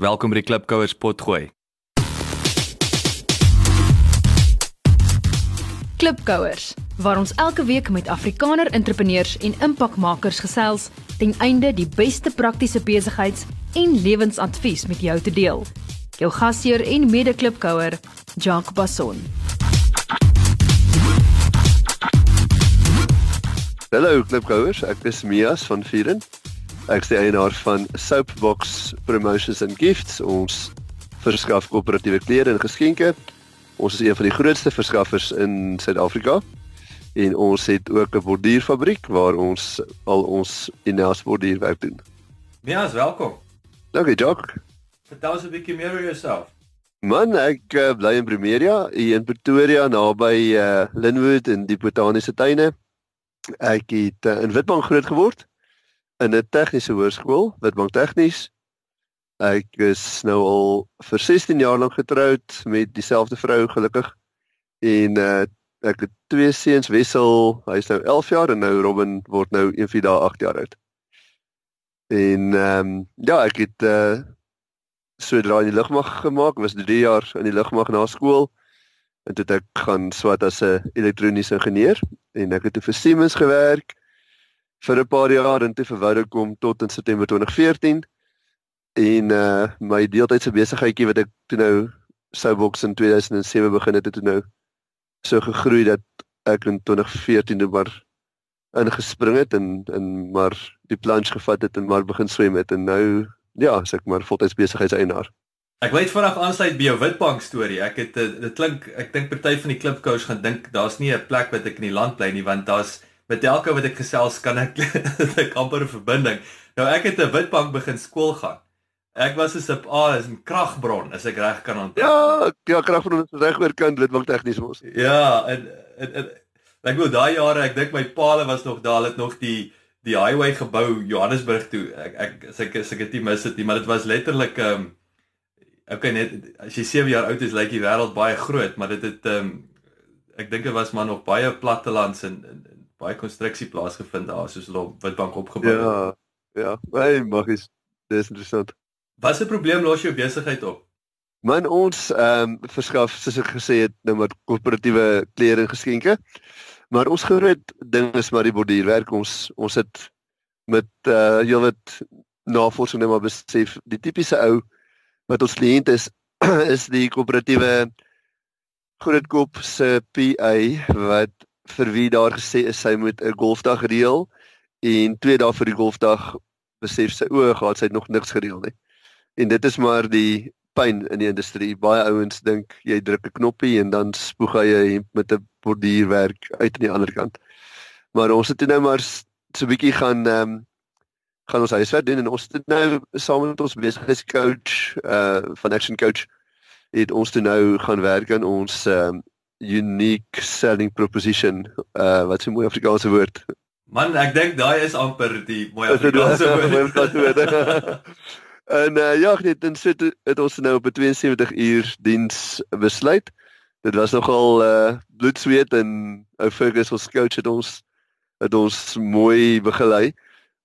Welkom by die Klipkouers potgooi. Klipkouers, waar ons elke week met Afrikaner entrepreneurs en impakmakers gesels ten einde die beste praktiese besigheids- en lewensadvies met jou te deel. Jou gasheer en mede-klipkouer, Jacques Basson. Hallo klipkouers, ek is Mias van Vieren. Ek is die eienaar van Soapbox Promotions and Gifts. Ons verskaf koöperatiewe klere en geskenke. Ons is een van die grootste verskaffers in Suid-Afrika. En ons het ook 'n borduurfabriek waar ons al ons in-house borduurwerk doen. Mias, welkom. Dankie, Jock. Vertel ons 'n bietjie meer oor jouself. Man, ek uh, bly in Primeria, hier in Pretoria naby uh, Linwood in die botaniese tuine. Ek het uh, in Witbank groot geword in 'n tegniese hoërskool, Witbank Tegnies. Ek is nou al vir 16 jaar lank getroud met dieselfde vrou gelukkig. En uh, ek het twee seuns, Wessel, hy's nou 11 jaar en nou Robin word nou 1 vir daai 8 jaar oud. En ehm um, ja, ek het uh, sodra in die lugmag gemaak, was 3 jaar in die lugmag na skool. En toe het ek gaan swat as 'n elektroniese ingenieur en ek het vir Siemens gewerk vir 'n paar jaar en toe vir Vodacom tot in September 2014. En uh my deeltydse besigheidjie wat ek toe nou Soulbox in 2007 begin het, het toe nou so gegroei dat ek in 2014 nou maar ingespring het en en maar die plunge gevat het en maar begin swem het en nou ja, as ek maar voltyds besigheidseienaar. Ek wil net vinnig aansluit by jou Witbank storie. Ek het eh, dit klink ek dink party van die klipkous gaan dink daar's nie 'n plek wat ek in die land bly nie want daar's met elke wat ek gesels kan ek ek amper 'n verbinding. Nou ek het 'n Witbank begin skool gaan. Ek was 'n sub A is 'n kragbron as ek reg kan onthou. Ja, ja, kragbron is reg oor kant Witbank tegnies mos. Ja, en en, en ek glo daai jare, ek dink my paal was nog daar, het nog die die highway gebou Johannesburg toe. Ek ek as ek as ek dit mis het nie, maar dit was letterlik ehm um, okay net as jy 7 jaar oud is, lyk die wêreld baie groot, maar dit het ehm um, ek dink dit was maar nog baie plattelands en, en, en baie konstruksie plaasgevind daar soos hulle op Witbank opgebou het. Ja. Ja, hey, mag is dis interessant. Wat se probleem los jou besigheid op? Man ons ehm um, verskaf soos ek gesê het nou maar koöperatiewe klere en geskenke. Maar ons groot ding is maar die borduurwerk. Ons ons het met uh heelwat navorsing net maar besef die tipiese ou wat ons kliënt is is die koöperatiewe grootkoop se PA wat vir wie daar gesê is sy moet 'n golfdag reël en twee dae vir die golfdag besef sy o, gehad sy het nog niks gereël nie. En dit is maar die pyn in die industrie. Baie ouens dink jy druk 'n knoppie en dan spoeg hy 'n hemp met 'n borduurwerk uit aan die ander kant. Maar ons het nou maar so 'n bietjie gaan ehm um, gaan ons huiswerk doen en ons het nou saam met ons besigheidscoach uh van Action Coach het ons toe nou gaan werk aan ons ehm um, unique selling proposition uh wat 'n mooi Afrikaanse woord. Man, ek dink daai is amper die mooi Afrikaanse woord. En uh, ja, net dan sit het ons nou op 'n 72 uur diens besluit. Dit was nogal uh bloed, sweet en ou Fergus ons coach het ons het ons mooi begelei.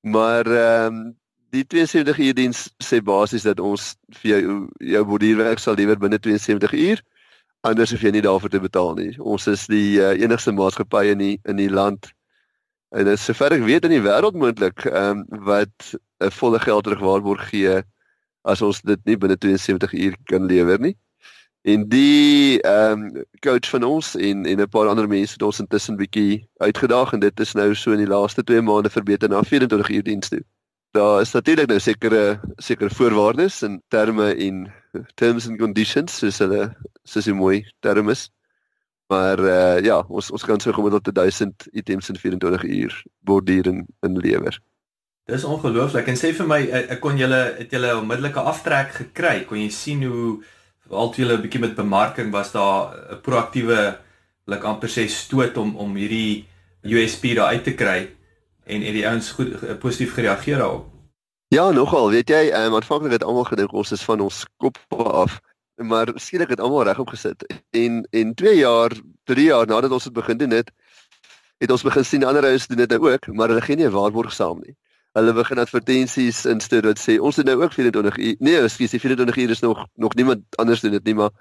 Maar ehm um, die 72 uur diens sê basies dat ons vir jou jou borduurwerk sal lewer binne 72 uur. Anders hoef jy nie daarvoor te betaal nie. Ons is die uh, enigste maatskappy in die in die land en dit is sover ek weet in die wêreld moontlik ehm um, wat 'n volle geld terugwaarborg gee as ons dit nie binne 72 uur kan lewer nie. En die ehm um, coach van ons en en 'n paar ander mense het ons intussen bietjie uitgedaag en dit is nou so in die laaste 2 maande verbeter na 24 uur diens toe. Daar is natuurlik nou sekere sekere voorwaardes in terme en terms and conditions soos hulle soos die mooi term is. Maar uh, ja, ons ons kan so gemiddeld 1000 items in 24 uur borduur in, in lewer. Dis ongelooflik. En sê vir my, ek kon julle het julle onmiddellike aftrek gekry? Kon jy sien hoe al toe julle 'n bietjie met bemarking was daar 'n proaktiewe like amper sê stoot om om hierdie USP daar uit te kry en en die ouens goed positief gereageer daarop. Ja, nogal, weet jy, um, aanvanklik het almal gedink ons is van ons kop af, maar skielik het almal regop gesit. En en 2 jaar, 3 jaar nadat ons dit begin doen het, het ons begin sien ander ouens doen dit nou ook, maar hulle gee nie 'n waarborg saam nie. hulle begin advertensies instuur wat sê ons het nou ook 24 uur. Nee, ekskuus, die 24 uur is nog nog niemand anders doen dit nie, maar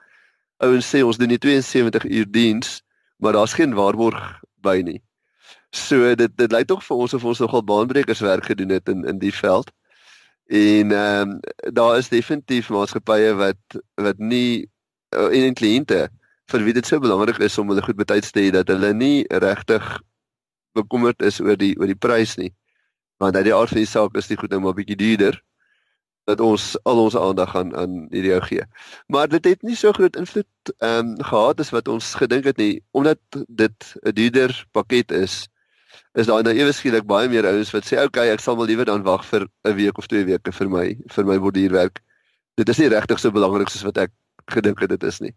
ouens sê ons doen die 72 uur diens, maar daar's geen waarborg by nie. So dit dit lyk tog vir ons of ons nogal baanbrekers werk gedoen het in in die veld. En ehm um, daar is definitief maatskappye wat wat nie uh, en kliënte vir wie dit so belangrik is om hulle goed betyds te hê dat hulle nie regtig bekommerd is oor die oor die prys nie want uit die aard van die saak is dit goed nou maar bietjie duurder dat ons al ons aandag aan aan hierdie ou gee. Maar dit het nie so groot invloed ehm um, gehad as wat ons gedink het nie omdat dit 'n duurder pakket is. Is daar nou ewe skielik baie meer ouens wat sê okay, ek sal wel liewer dan wag vir 'n week of twee weke vir my vir my borduurwerk. Dit is nie regtig so belangrik soos wat ek gedink het dit is nie.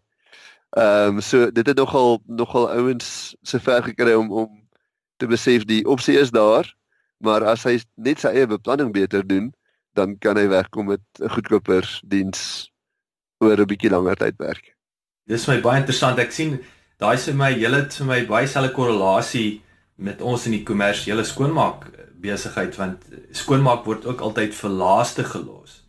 Ehm um, so dit het nogal nogal ouens se ver gekry om om te besef die opsie is daar maar as hy net sy eie beplanning beter doen, dan kan hy wegkom met 'n goedkoper diens oor 'n bietjie langer tydperk. Dis my baie interessant. Ek sien daai sê my hele vir my baie selfe korrelasie met ons in die kommersiële skoonmaak besigheid want skoonmaak word ook altyd vir laaste gelos.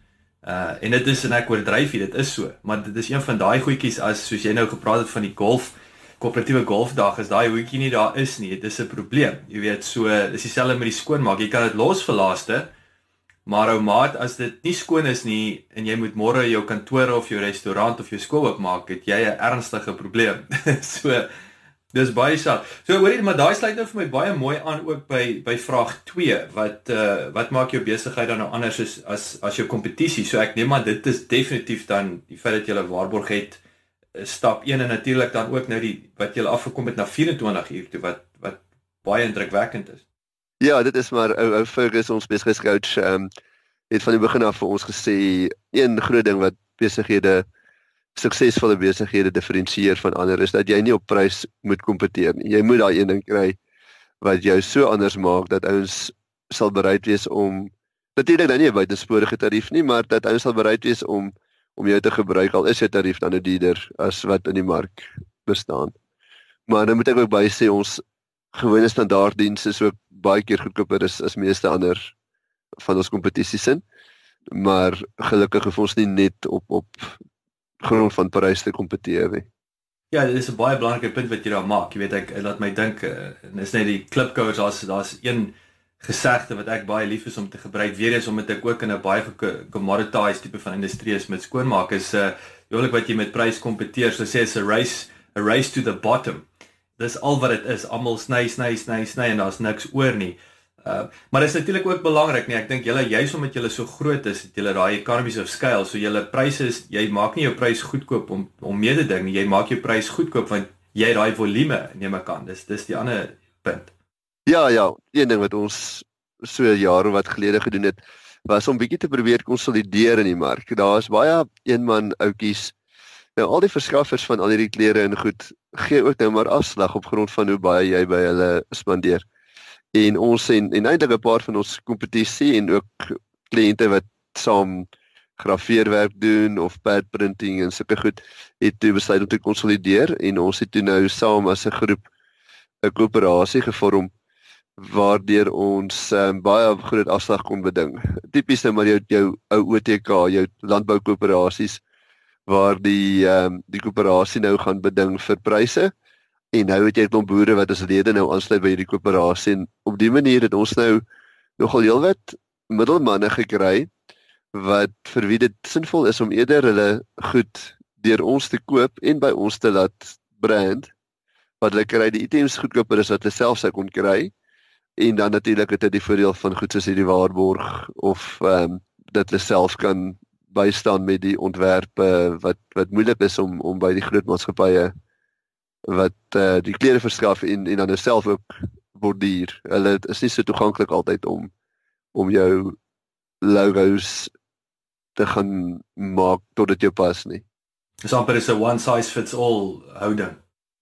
Uh en dit is en ek oordryf dit is so, maar dit is een van daai goedjies as soos jy nou gepraat het van die golf koöperatiewe golfdag is daai hoetjie nie daar is nie. Dit is 'n probleem. Jy weet, so dis dieselfde met die skoonmaak. Jy kan dit los vir laaste. Maar ou maat, as dit nie skoon is nie en jy moet môre jou kantoor of jou restaurant of jou skool oopmaak, het jy 'n ernstige probleem. so dis baie saak. So hoorie, maar daai sluit nou vir my baie mooi aan ook by by vraag 2 wat uh wat maak jou besigheid dan nou anders as as as jou kompetisie? So ek neem maar dit is definitief dan die feit dat jy 'n waarborg het stap 1 en natuurlik dan ook nou die wat jy afgekom het na 24 uur toe wat wat baie indrukwekkend is. Ja, dit is maar ou ou Fergus ons besigheidscoach ehm um, het van die begin af vir ons gesê een groot ding wat besighede suksesvolle besighede diferensieer van ander is dat jy nie op prys moet kompeteer nie. Jy moet daai een ding kry wat jou so anders maak dat ouens sal bereid wees om natuurlik dan nie 'n buitensporige tarief nie, maar dat ouens sal bereid wees om om jou te gebruik al is jou tarief dan 'n duurder as wat in die mark bestaan. Maar dan moet ek ook by sê ons gewone standaarddienste is ook baie keer goedkoper as as meeste ander van ons kompetisies in. Maar gelukkig het ons nie net op op grond van prys te kompeteer nie. Ja, dit is 'n baie belangrike punt wat jy daar maak. Jy weet ek laat my dink en uh, is net die klipkouers daar's daar's een gesegde wat ek baie lief is om te gebruik weer eens omdat ek ook in 'n baie commoditized tipe van industrie is met skoonmaak is 'n uh, jolik wat jy met prys kompeteer so sê is 'n race a race to the bottom dis al wat dit is almal sny sny sny sny en daar's niks oor nie uh, maar dit is natuurlik ook belangrik nee ek dink julle juis omdat julle so groot is het julle daai economies of scale so julle pryse is jy maak nie jou prys goedkoop om om mee te ding jy maak jou prys goedkoop want jy daai volume neem ek aan dis dis die ander punt Ja, ja, een ding wat ons so jare wat gelede gedoen het, was om bietjie te probeer konsolideer in die mark. Daar's baie eenman outjies. Nou al die verskaffers van al hierdie klere en goed gee ook nou maar afslag op grond van hoe baie jy by hulle spandeer. En ons en en eintlik 'n paar van ons kompetisie en ook kliënte wat saam grafeerwerk doen of pad printing en sulke goed het toe besluit om te konsolideer en ons het toe nou saam as 'n groep 'n koöperasie gevorm waardeur ons um, baie groot afslag kon beding. Tipies nou maar jou jou ou OTK, jou landboukoöperasies waar die ehm um, die koöperasie nou gaan beding vir pryse en nou het jy 'n klomp boere wat as lede nou aansluit by hierdie koöperasie en op die manier het ons nou nogal heelwat middelmanne gekry wat vir wie dit sinvol is om eerder hulle goed deur ons te koop en by ons te laat brand wat hulle kry die items goedkoper is wat hulle self sou kon kry en dan natuurlik het dit die voordeel van goed soos hierdie waarborg of ehm um, dat hulle self kan bystaan met die ontwerpe wat wat moeilik is om om by die groot maatskappye wat eh uh, die klere verskaf en en dan self ook borduur. Hulle is nie so toeganklik altyd om om jou logos te gaan maak tot dit jou pas nie. Dis amper is 'n one size fits all houding.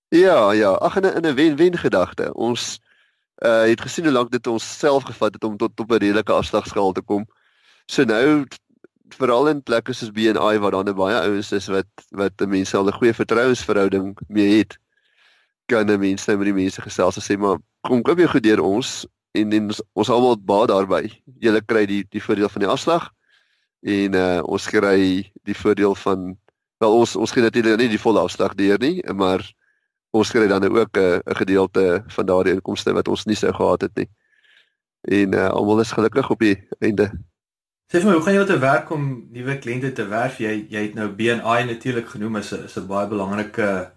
Ja, ja, ag in 'n in 'n wen-wen gedagte. Ons uh het gesien hoe lank dit ons self gevat het om tot op 'n redelike afslagskaal te kom. So nou veral in plekke soos BNI waar daar nou baie ouens is wat wat mense al 'n goeie vertrouensverhouding mee het, kan 'n mens nou met die mense gesels en sê maar kom koop jou goed deur ons en en ons, ons almal baat daarby. Julle kry die die voordeel van die afslag en uh ons kry die voordeel van wel ons ons gee natuurlik nie die volle afslag deur nie, maar ons kry dan ook 'n uh, 'n gedeelte van daardie inkomste wat ons nie sou gehad het nie. En uh almal is gelukkig op die einde. Sê vir my, hoe gaan jy te werk om nuwe kliënte te werf? Jy jy het nou BNI natuurlik genoem as 'n baie belangrike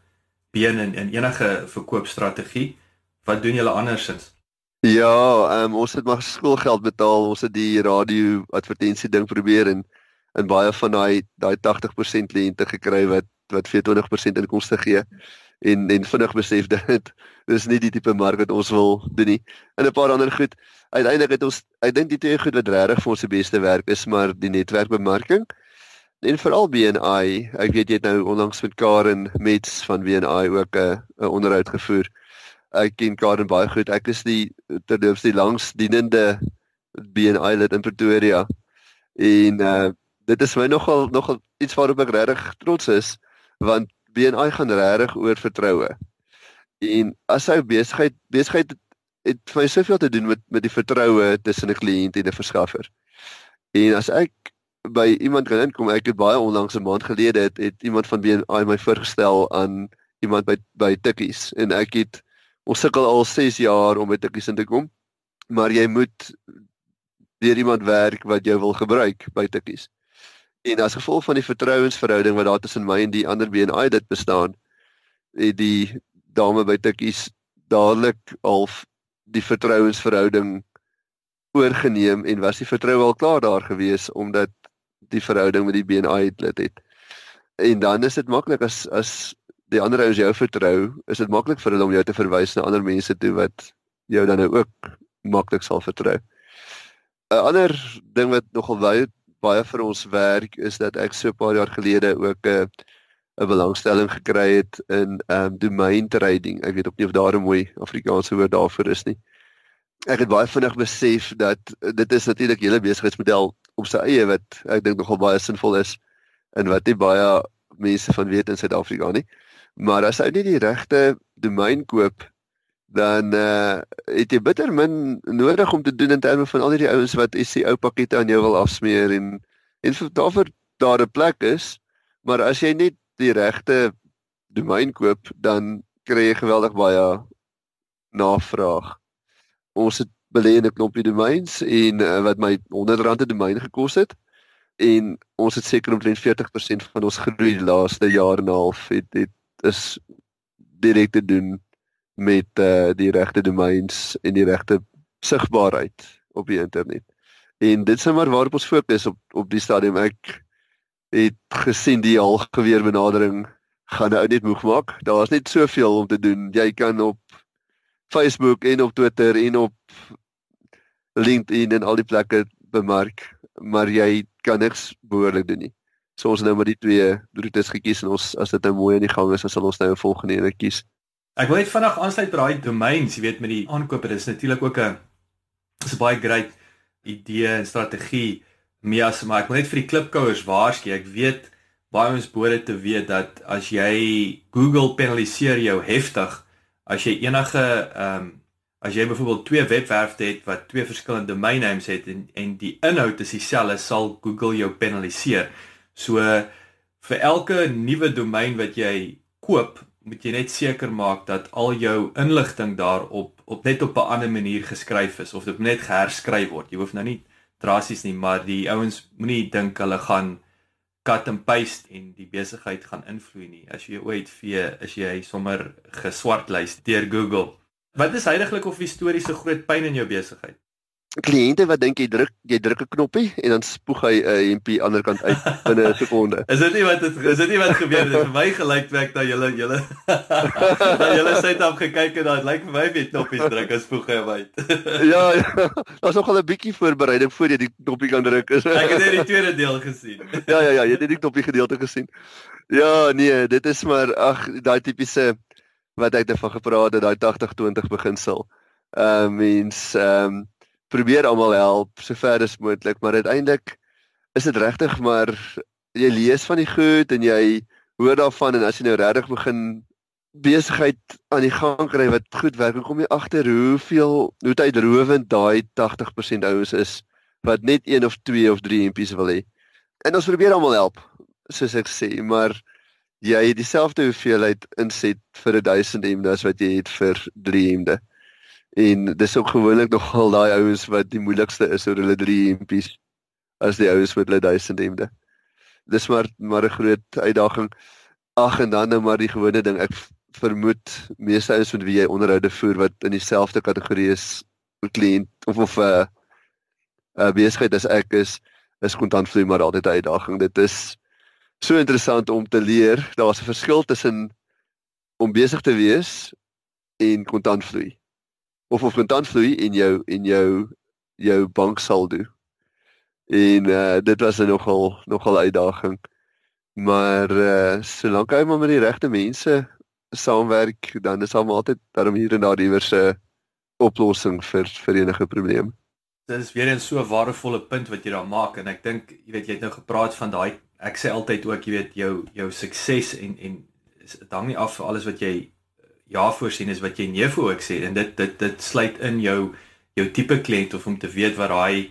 been in in enige verkoopstrategie. Wat doen julle andersins? Ja, um, ons het maar skoolgeld betaal. Ons het die radio advertensie ding probeer en en baie van daai daai 80% kliënte gekry wat wat vir 20% inkomste gee en en vinnig besef dit dis nie die tipe mark wat ons wil doen nie. En 'n paar ander goed uiteindelik het ons ek dink die twee goed wat regtig vir ons die beste werk is maar die netwerkbemarking en veral BNI. Ek weet jy het nou onlangs met Karen Mets van BNI ook 'n 'n onderhoud gevoer. Ek ken Karen baie goed. Ek is die terloops die langsdienende BNI lid in Pretoria. En uh dit is my nogal nogal iets waarop ek regtig trots is want BNI gaan regtig oor vertroue. En as hy besigheid besigheid het vir my soveel te doen met met die vertroue tussen 'n kliënt en 'n verskaffer. En as ek by iemand kan inkom, ek het baie onlangs 'n maand gelede het, het iemand van BNI my voorgestel aan iemand by by Tikkies en ek het ons sukkel al 6 jaar om by Tikkies in te kom. Maar jy moet deur iemand werk wat jou wil gebruik by Tikkies. En as gevolg van die vertrouensverhouding wat daar tussen my en die ander BNI dit bestaan, het die dame by Tikkies dadelik half die vertrouensverhouding oorgeneem en was die vertroue al klaar daar gewees omdat die verhouding met die BNI lid het. En dan is dit maklik as as die ander ouens jou vertrou, is dit maklik vir hulle om jou te verwys na ander mense toe wat jou dan nou ook maklik sal vertrou. 'n Ander ding wat nogal baie baie vir ons werk is dat ek so 'n paar jaar gelede ook 'n 'n belangstelling gekry het in ehm um, domain trading. Ek weet ook nie of daar 'n mooi Afrikaanse woord daarvoor is nie. Ek het baie vinnig besef dat dit is natuurlik hele besigheidsmodel op sy eie wat ek dink nogal baie sinvol is en wat nie baie mense van weet in Suid-Afrika nie. Maar as jy nie die regte domein koop dan uh het jy bitter min nodig om te doen in terme van al die ouens wat SEO pakkette aan jou wil afsmeer en en daarvoor daar 'n plek is maar as jy net die regte domein koop, dan kry jy geweldig baie navraag. Ons het belê in 'n klompie domeins en uh, wat my R100 'n domein gekos het en ons het seker omtrent 40% van ons groei die laaste jaar en 'n half het het is direk te doen met uh, die regte domeins en die regte sigbaarheid op die internet. En dit is nou maar waarop ons fokus op op die stadium ek het gesien die algeweer benadering gaan nou net moeg maak. Daar's net soveel om te doen. Jy kan op Facebook en op Twitter en op LinkedIn en al die plekke bemark, maar jy kan niks behoorlik doen nie. So ons nou maar die twee roetes gekies en ons as dit nou mooi in die gang is, sal ons nou 'n volgende een kies. Ek wil net vinnig aansluit by daai domeins, jy weet met die aankope, dis natuurlik ook 'n is 'n baie great idee en strategie mee as maar ek moet net vir die klipkouers waarsku. Ek weet baie ons behoort te weet dat as jy Google penaliseer jou heftig as jy enige ehm um, as jy byvoorbeeld twee webwerfte het wat twee verskillende domain names het en en die inhoud is dieselfde sal Google jou penaliseer. So vir elke nuwe domein wat jy koop, moet jy net seker maak dat al jou inligting daarop op net op 'n ander manier geskryf is of dit net geherskryf word. Jy hoef nou nie drasties nie, maar die ouens moenie dink hulle gaan cut and paste en die besigheid gaan invloei nie. As jy ooit vir as jy sommer geswartlys deur Google. Wat is heidaglik of historiese groot pyn in jou besigheid? kliënte wat dink jy druk jy druk 'n knoppie en dan spoeg hy 'n uh, hempie ander kant uit binne 'n sekonde. is dit nie wat dit is dit nie wat gebeur het vir my gelyk werk dat julle julle julle sit op gekyk en dan lyk vir my jy knoppies druk en spoeg hy uit. ja, ja. Daar's nog al 'n bietjie voorbereiding voor jy die knoppie kan druk. Ek het net die tweede deel gesien. ja ja ja, jy het net die knoppie gedeelte gesien. Ja, nee, dit is maar ag daai tipiese wat ek daarvan gepraat het, daai 80-20 beginsel. Ehm uh, mens ehm um, probeer almal help sover as moontlik, maar uiteindelik is dit regtig maar jy lees van die goed en jy hoor daarvan en as jy nou regtig begin besigheid aan die gang kry wat goed werk, kom jy agter hoeveel hoe tydrowend daai 80% ouens is wat net een of twee of drie MP's wil hê. En ons probeer almal help, soos ek sê, maar jy het dieselfde hoeveelheid inset vir 1000 MD as wat jy het vir 3 MD. En dis ook gewoonlik nogal daai ouens wat die moeilikste is oor hulle 3 MP's as die ouens met hulle 1000 MD. Dis maar maar 'n groot uitdaging. Ag en dan nou maar die gewone ding. Ek vermoed meeste ouens met wie jy onderhoude voer wat in dieselfde kategorie is kliënt of of 'n uh, uh, besigheid as ek is is kontantvloei maar altyd 'n uitdaging. Dit is so interessant om te leer. Daar's 'n verskil tussen om besig te wees en kontantvloei. Of of kontantvloei in jou in jou jou banksaldo. En uh dit was nogal nogal uitdaging. Maar uh solank jy maar met die regte mense saamwerk, dan is almal altyd daarom hier en daar iewers 'n oplossing vir vir enige probleem. Dit is weer 'n so waardevolle punt wat jy daar maak en ek dink jy weet jy het nou gepraat van daai ek sê altyd ook jy weet jou jou sukses en en dit hang nie af vir alles wat jy ja voorsien is wat jy nee voor ook sê en dit dit dit sluit in jou jou tipe kliënt of om te weet wat daai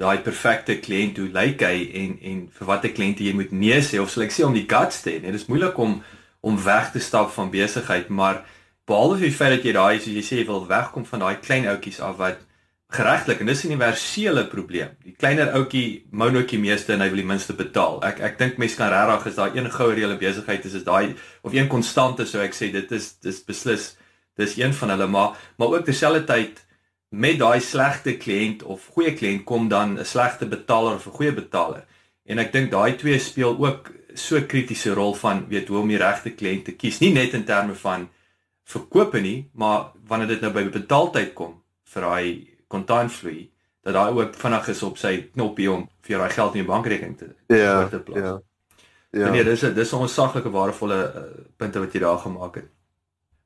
daai perfekte kliënt hoe lyk hy en en vir watter kliënte jy moet nee sê of sal ek sê om die guts te hê. Dit is moeilik om om weg te stap van besigheid, maar behalwe die feit dat jy daai soos jy sê wil wegkom van daai klein ouetjies af wat geregtelik en dis 'n universele probleem. Die kleiner ouetjie mounotjie meeste en hy wil die minste betaal. Ek ek dink mense kan regtig is daai een goue reële besigheid is is daai of een konstante sou ek sê dit is dis beslis dis een van hulle maar maar ook terselfdertyd met daai slegte kliënt of goeie kliënt kom dan 'n slegte betaler of 'n goeie betaler. En ek dink daai twee speel ook so kritiese rol van weet hoe om die regte kliënt te kies, nie net in terme van verkope nie, maar wanneer dit nou by betaaltyd kom vir daai kontantvloei, dat daai ook vinnig is op sy knoppie om vir daai geld in die bankrekening te ja, te plaas. Ja. Ja. Nee, dis dis 'n onsaglike waardevolle uh, punte wat jy daar gemaak het.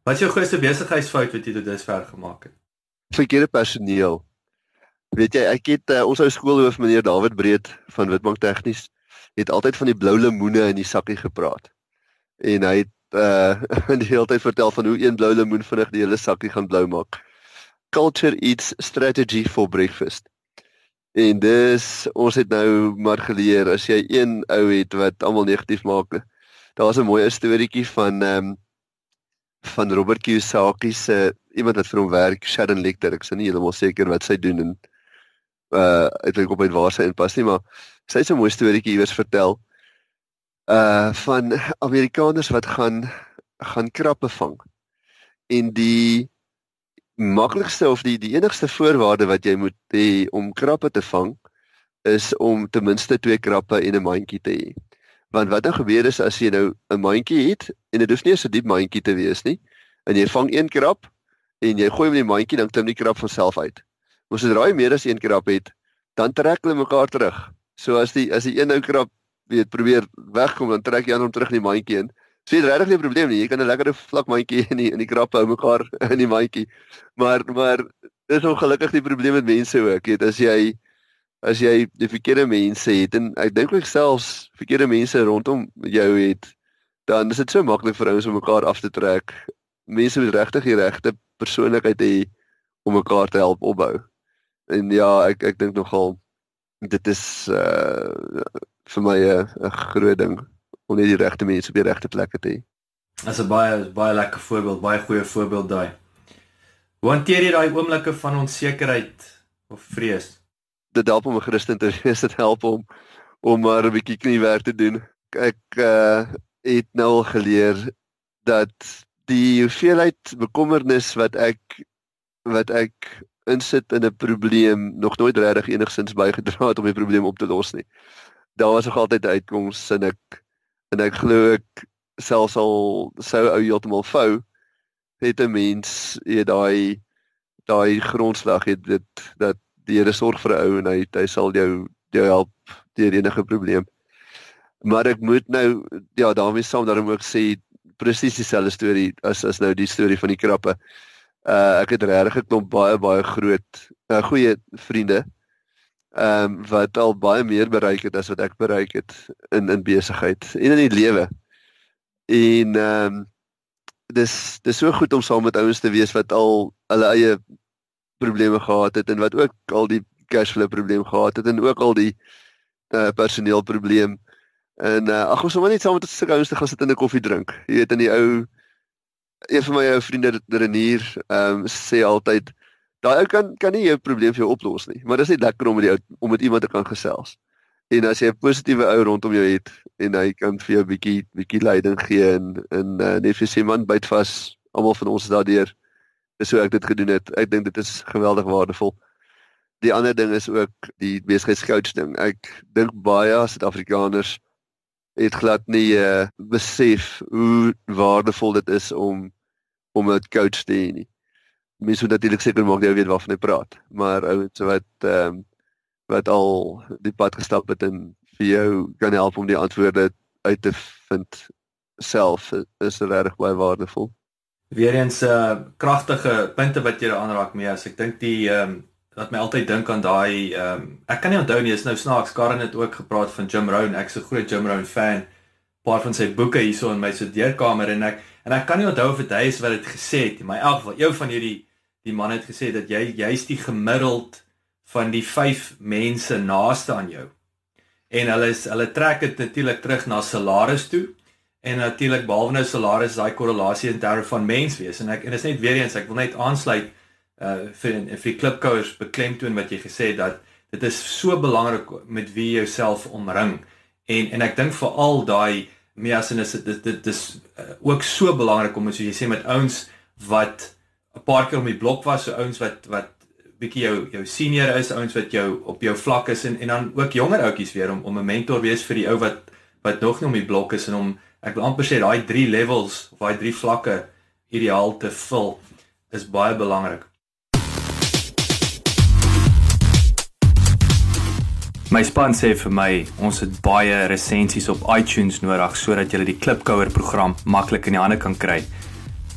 Wat is jou grootste besigheidsfout wat jy tot dusver gemaak het? Verkeerde personeel. Weet jy, ek het uh, ons ou skoolhoof meneer David Breed van Witbank Tegnies het altyd van die blou lemoene in die sakkie gepraat. En hy het uh die hele tyd vertel van hoe een blou lemoen vinnig die hele sakkie gaan blou maak. Culture eats strategy for breakfast. En dis ons het nou maar geleer as jy een ou het wat almal negatief maak. Daar's 'n mooi storieetjie van ehm um, van Robert Kiyosaki se iemand wat vir hom werk, Sharon Lecter. Ek is nie heeltemal seker wat sy doen en uh ek weet op uit waar sy inpas nie, maar sy het 'n mooi storieetjie iewers vertel uh van Amerikaners wat gaan gaan krappe vang. En die maklikste of die die enigste voorwaarde wat jy moet hê om krappe te vang is om ten minste twee krappe en 'n mandjie te hê. Want wat dan nou gebeur is as jy nou 'n mandjie het en dit hoef nie 'n diep mandjie te wees nie en jy vang een krap en jy gooi hom in die mandjie dan klim die krap van self uit. Ons het raai meer as een krap het, dan trek hulle mekaar terug. So as die as die een nou krap weet probeer wegkom dan trek jy aan hom terug in die mandjie in. Dit regtig nie 'n probleem nie. Jy kan 'n lekker vlak mandjie in die in die krappe hou mekaar in die mandjie. Maar maar dis ongelukkig die probleem met mense ook. Weet as jy as jy die verkeerde mense het en ek dink ook selfs verkeerde mense rondom jou het, dan is dit so maklik vir ouens om mekaar af te trek. Mense moet regtig die regte persoonlikheid hê om mekaar te help opbou en ja, ek ek dink nogal dit is uh vir my 'n groot ding om net die regte mense op die regte plekke te hê. Dit is 'n baie baie lekker voorbeeld, baie goeie voorbeeld daai. Hoe hanteer jy daai oomblikke van onsekerheid of vrees? Dit help om 'n Christen te wees, dit help om om maar 'n bietjie kniewerk te doen. Ek uh het nou al geleer dat die hoeveelheid bekommernis wat ek wat ek insit in 'n probleem nog nooit regtig enigsins bygedra het om die probleem op te los nie. Daar was nog altyd 'n uitkoms en ek en ek glo ek selfs al sou ou heeltemal vou het 'n mens jy daai daai grondslag het dit dat die Here sorg vir 'n ou en hy hy sal jou jou help deur enige probleem. Maar ek moet nou ja daarmee saam daarom ook sê presies dieselfde storie as as nou die storie van die krappe. Uh ek het regtig 'n klomp baie baie groot uh, goeie vriende. Ehm um, wat al baie meer bereik het as wat ek bereik het in in besigheid en in die lewe. En ehm um, dis dis so goed om saam met ouens te wees wat al hulle eie probleme gehad het en wat ook al die cashflow probleem gehad het en ook al die uh, personeel probleem en uh, ag ons sommer net saam met ons ouens te gaan sit en 'n koffie drink jy weet in die ou een van my ou vriende Renier ehm um, sê altyd daai ou kan kan nie jou probleem vir jou oplos nie maar dis net lekker om met die ou om met iemand te kan gesels. En as jy 'n positiewe ou rondom jou het en hy kan vir jou bietjie bietjie leiding gee en en uh, net vir sê man byt vas almal van ons daardeur. Is hoe ek dit gedoen het. Ek dink dit is geweldig waardevol. Die ander ding is ook die besigheidscoach ding. Ek dink baie Suid-Afrikaners het glad nie uh, besef hoe waardevol dit is om om 'n coach te hê nie. Mense moet natuurlik seker maak jy weet waarvan jy praat, maar ouens wat ehm um, wat al die pad gestap het en vir jou kan help om die antwoorde uit te vind self is regtig baie waardevol. Weereens 'n uh, kragtige punte wat jy aanraak mee as ek dink die ehm um, wat my altyd dink aan daai ehm um, ek kan nie onthou nie is nou snaaks Karen het ook gepraat van Jim Rohn. Ek's 'n groot Jim Rohn fan. Paar van sy boeke hierso in my studeerkamer en ek en ek kan nie onthou of dit hy is wat dit gesê het maar in elk geval een van hierdie die man het gesê dat jy jy's die gemiddeld van die 5 mense naaste aan jou en hulle is hulle trek dit natuurlik terug na salaris toe en natuurlik behalwe nou salaris daai korrelasie in terme van menswees en ek en is net weer eens ek wil net aansluit uh vir vir die klipkouers beklemtoon wat jy gesê het dat dit is so belangrik met wie jy jouself omring. En en ek dink veral daai measin is dit dit dis uh, ook so belangrik om soos jy sê met ouens wat 'n paar keer om die blok was, so ouens wat wat bietjie jou jou senior is, ouens wat jou op jou vlak is en en dan ook jonger ouetjies weer om om 'n mentor wees vir die ou wat wat nog nie om die blok is en om ek wil amper sê daai drie levels of daai drie vlakke ideaal te vul is baie belangrik. My span sê vir my ons het baie resensies op iTunes nodig sodat jy die Klipkouer program maklik in die hande kan kry.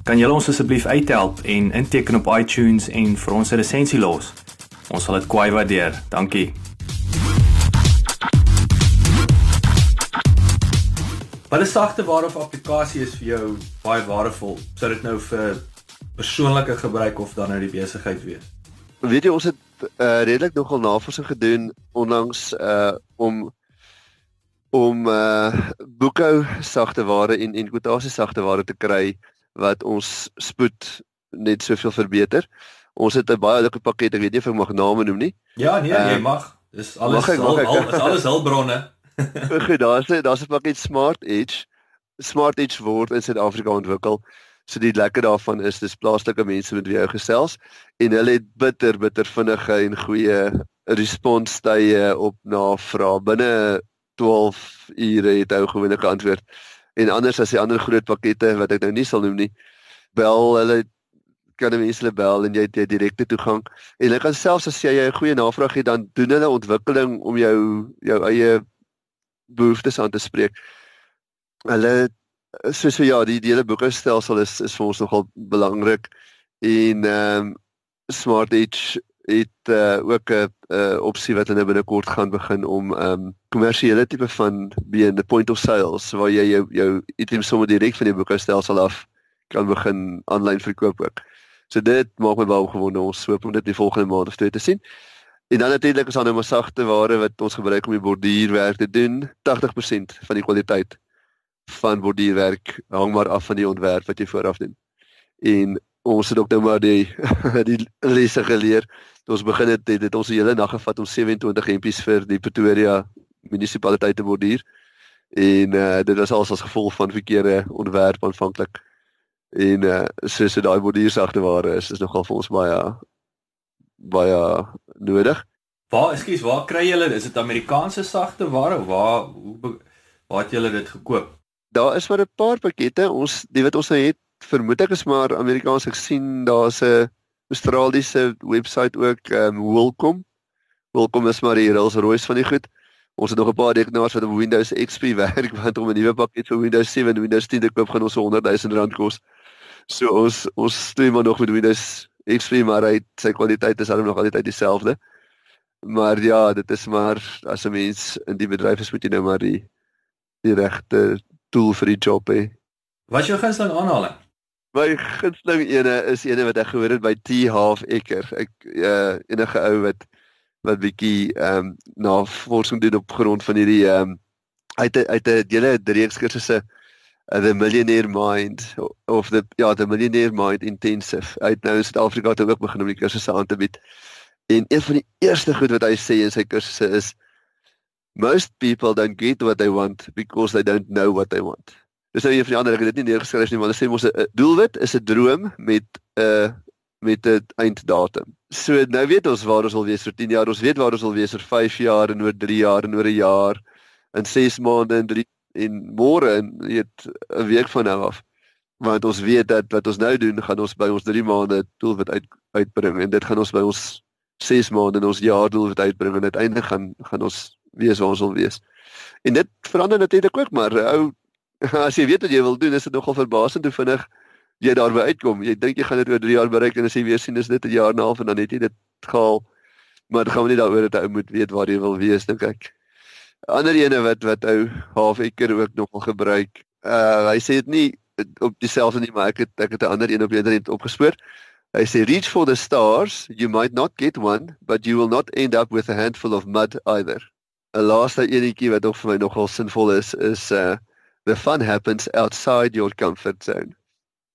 Kan julle ons asseblief uithelp en inteken op iTunes en vir ons 'n resensie los? Ons sal dit kwai waardeer. Dankie. Wat is sagte ware of applikasie is vir jou baie waardevol? Sou dit nou vir persoonlike gebruik of dan nou die besigheid wees? Weet jy ons het uh, redelik nogal navorsing gedoen onlangs uh om om uh boekhou sagte ware en en kwotasie sagte ware te kry wat ons spoed net soveel verbeter. Ons het 'n baie lekker pakket, ek weet nie of ek mag name noem nie. Ja, nee, uh, jy mag. Dis alles mag ek, mag ek, al, al, is alles hulpbronne. Goed, daar's 'n daar's 'n pakket Smart Edge. Smart Edge word in Suid-Afrika ontwikkel. So die lekker daarvan is dis plaaslike mense met wie jy gesels en hulle het bitter bitter vinnige en goeie responstye op navrae. Binne 12 ure het hy gewoonlik antwoord. En anders as die ander groot pakkette wat ek nou nie sal noem nie, bel hulle kan mense hulle bel en jy het jy direkte toegang en hulle kan selfs as jy 'n goeie navraag het dan doen hulle ontwikkeling om jou jou eie behoeftes aan te spreek. Hulle soos vir ja, die, die hele boekstelsel is is vir ons nogal belangrik en ehm um, Smart Edge het uh, ook 'n uh, opsie wat hulle binnekort gaan begin om um, kommersiële tipe van being the point of sales waar jy jou jou items sommer direk van die boekstelsel af kan begin aanlyn verkoop ook. So dit maak my baie gewonde ons hoop om dit die volgende maand of twee te sien. En dan natuurlik is daar nou maar sagte ware wat ons gebruik om die borduurwerk te doen. 80% van die kwaliteit van borduurwerk hang maar af van die ontwerp wat jy vooraf doen. En ons het ook nou maar die die lesse geleer. Ons begin het het, het ons die hele nag gevat om 27 hempies vir die Pretoria munisipaliteit te borduur. En uh, dit was als as gevolg van verkeerde ontwerp aanvanklik. En uh, soos dit daai borduursagte ware is, is nogal vir ons baie baie nodig. Waar, ekskuus, waar kry julle? Is dit Amerikaanse sagte ware of waar hoe waar het julle dit gekoop? daar is maar 'n paar pakkette. Ons die wat ons nou het, vermoed ek is maar Amerikaans. Ek sien daar's 'n Australiese webwerf ook, ehm um, Welcome. Welcome is maar die Rolls-Royce van die goed. Ons het nog 'n paar rekenaars wat op Windows XP werk want om 'n nuwe pakket vir Windows 7 en Windows 10 te koop gaan ons 100 000 rand kos. So ons ons stream maar nog met Windows XP maar hy sy kwaliteit is alom nog altyd dieselfde. Maar ja, dit is maar as 'n mens in die bedryf is moet jy nou maar die die regte tool vir die job hê. Wat is jou gunsteling aanhaling? My gunsteling ene is ene wat ek gehoor het by T Half Ecker. Ek uh enige ou wat wat bietjie ehm um, navorsing doen op grond van hierdie ehm um, uit uit 'n hele reeks kursusse uh, the millionaire mind of the ja the millionaire mind intensive uit nou in Suid-Afrika het ook begin om die kursusse aan te bied. En een van die eerste goed wat hy sê in sy kursusse is most people don't get what they want because they don't know what they want. Dis nou een van die ander ek het dit nie neergeskryf nie, maar hulle sê mos 'n doelwit is 'n droom met 'n uh, met 'n einddatum. So nou weet ons waar ons wil wees vir 10 jaar, ons weet waar ons wil wees vir 5 jaar en oor 3 jaar en oor 'n jaar in 6 maande en 3 en môre en weet 'n week van nou af. Want ons weet dat wat ons nou doen, gaan ons by ons 3 maande doelwit uit uitbring en dit gaan ons by ons 6 maande en ons jaar doelwit uitbring en uiteindelik gaan gaan ons wees waar ons wil wees. En dit verander natuurlik ook maar ou as jy weet wat jy wil doen, is dit nogal verbasend hoe vinnig jy daarby uitkom. Jy dink jy gaan dit oor 3 jaar bereik en as jy weer sien is dit 'n jaar en 'n half en dan het jy dit gehaal. Maar dit gaan nie daaroor dat jy moet weet waar jy wil wees dink ek ander ene wat wat ou half eker ook nogal gebruik. Uh hy sê dit nie op dieselfde nie, maar ek het ek het 'n ander een op die internet opgespoor. Hy sê reach for the stars, you might not get one, but you will not end up with a handful of mud either. 'n Laaste enetjie wat ook vir my nogal sinvol is is uh the fun happens outside your comfort zone.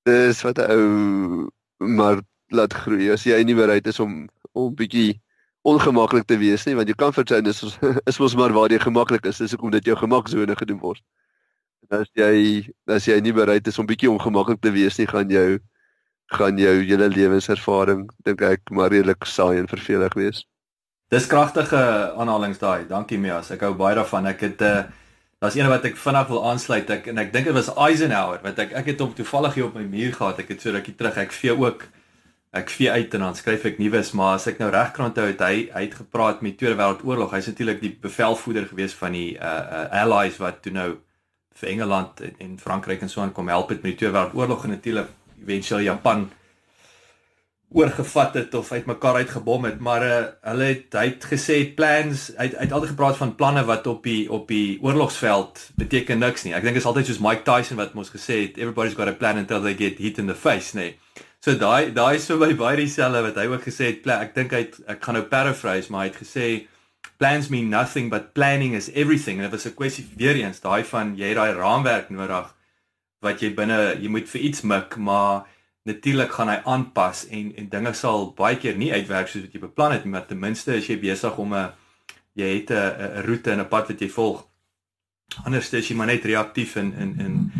Dis wat ou maar laat groei as jy nie bereid is om om bietjie ongemaklik te wees nie want jou comfort zone is is mos maar waar jy gemaklik is dis hoekom dit jou gemaksone genoem word. En as jy as jy nie bereid is om bietjie ongemaklik te wees nie gaan jou gaan jou hele lewenservaring dink ek maar redelik saai en vervelig wees. Dis kragtige aanhalings daai. Dankie Mias. Ek hou baie daarvan. Ek het 'n uh, eh, daar's een wat ek vinnig wil aansluit. Ek en ek dink dit was Eisenhower wat ek ek het hom toevallig hier op my muur gehad. Ek het so rukkie terug. Ek vee ook ek vee uit en dan skryf ek nuus maar as ek nou regkrant hou het hy hy het gepraat met Tweede Wêreldoorlog hy's natuurlik die bevelvoerder gewees van die uh, uh allies wat toe nou vir Engeland en, en Frankryk en so aan kom help het met die Tweede Wêreldoorlog en natuurlik eventueel Japan oorgevat het of uitmekaar uitgebom het maar uh, hulle het hy het gesê plans hy hy het altyd gepraat van planne wat op die op die oorlogsveld beteken niks nie ek dink dit is altyd soos Mike Tyson wat mos gesê het everybody's got a plan until they get hit in the face nee So daai daai is vir my baie dieselfde wat hy ook gesê het. Ek dink hy het, ek gaan nou paraphrase, maar hy het gesê plans mean nothing but planning is everything. En dit was 'n kwessie weer eens daai van jy het daai raamwerk nodig wat jy binne jy moet vir iets mik, maar natuurlik gaan hy aanpas en en dinge sal baie keer nie uitwerk soos wat jy beplan het nie, maar ten minste as jy besig om 'n jy het 'n 'n roete en 'n pad wat jy volg. Anders is jy maar net reaktief en en en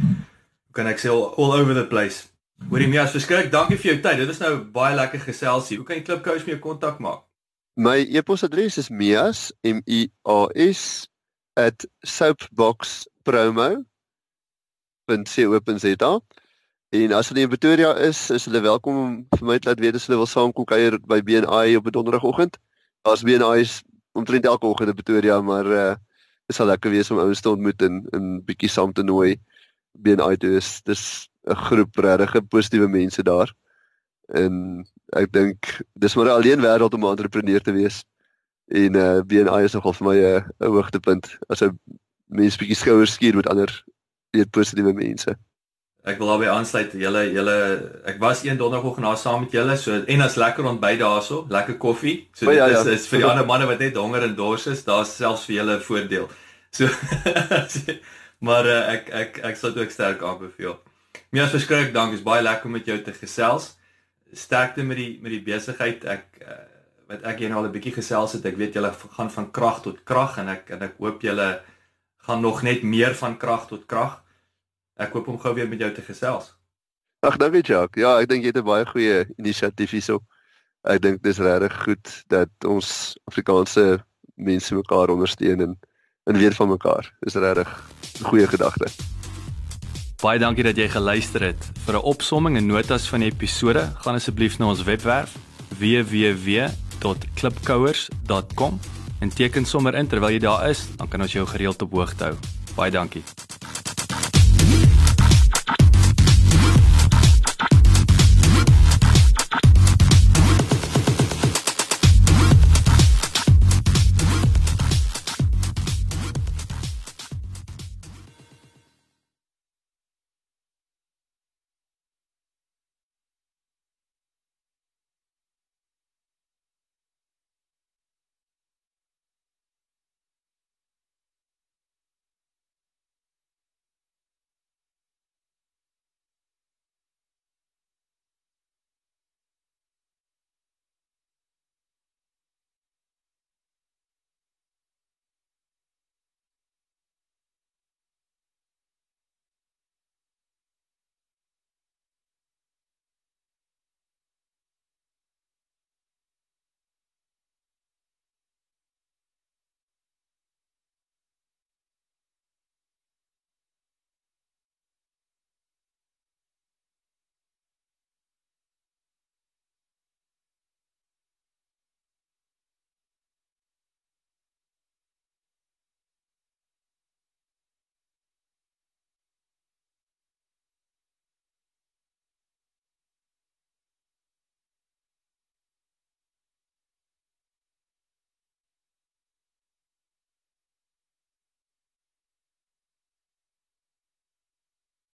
kan ek sê all, all over the place. Hoorie Mias, verskrik, dankie vir jou tyd. Dit is nou baie lekker geselsie. Hoe kan jy Klip Coach jou kontak maak? My e-posadres is mias m i a s @soapboxpromo.co.za. En as hulle in Pretoria is, is hulle welkom om vir my te laat weet as hulle wil saamkom kuier by BNI op 'n donderdagoggend. Daar's BNI is omtrent elke oggend in Pretoria, maar uh dit sal lekker wees om ouens te ontmoet en 'n bietjie saam te nooi. BNI dis dis 'n groep regtig positiewe mense daar. En ek dink dis maar 'n alleen wêreld om 'n entrepreneur te wees. En uh eh, BNI is nogal vir my 'n 'n hoogtepunt as 'n mens bietjie skouers skuur met ander weet positiewe mense. Ek wil albei aansluit. Julle julle ek was een donderdagoggend na saam met julle so en as lekker ontbyt daarso, lekker koffie. So dit ja, ja. is is vir die ander manne wat net honger en dors is, daar's selfs vir julle 'n voordeel. So maar uh, ek ek ek sal dit ook sterk aanbeveel. Mees verskrik, dankie. Dit is baie lekker om met jou te gesels. Sterkte met die met die besigheid. Ek uh, wat ek hier nou al 'n bietjie gesels het. Ek weet julle gaan van krag tot krag en ek en ek hoop julle gaan nog net meer van krag tot krag. Ek hoop om gou weer met jou te gesels. Ag, dankie Jacques. Ja, ek dink jy het 'n baie goeie inisiatief hierso. Ek dink dis regtig goed dat ons Afrikaanse mense mekaar ondersteun en en weet van mekaar. Dis regtig 'n goeie gedagte. Baie dankie dat jy geluister het. Vir 'n opsomming en notas van die episode, gaan asseblief na ons webwerf www.klipkouers.com en teken sommer in terwyl jy daar is, dan kan ons jou gereeld op hoogte hou. Baie dankie.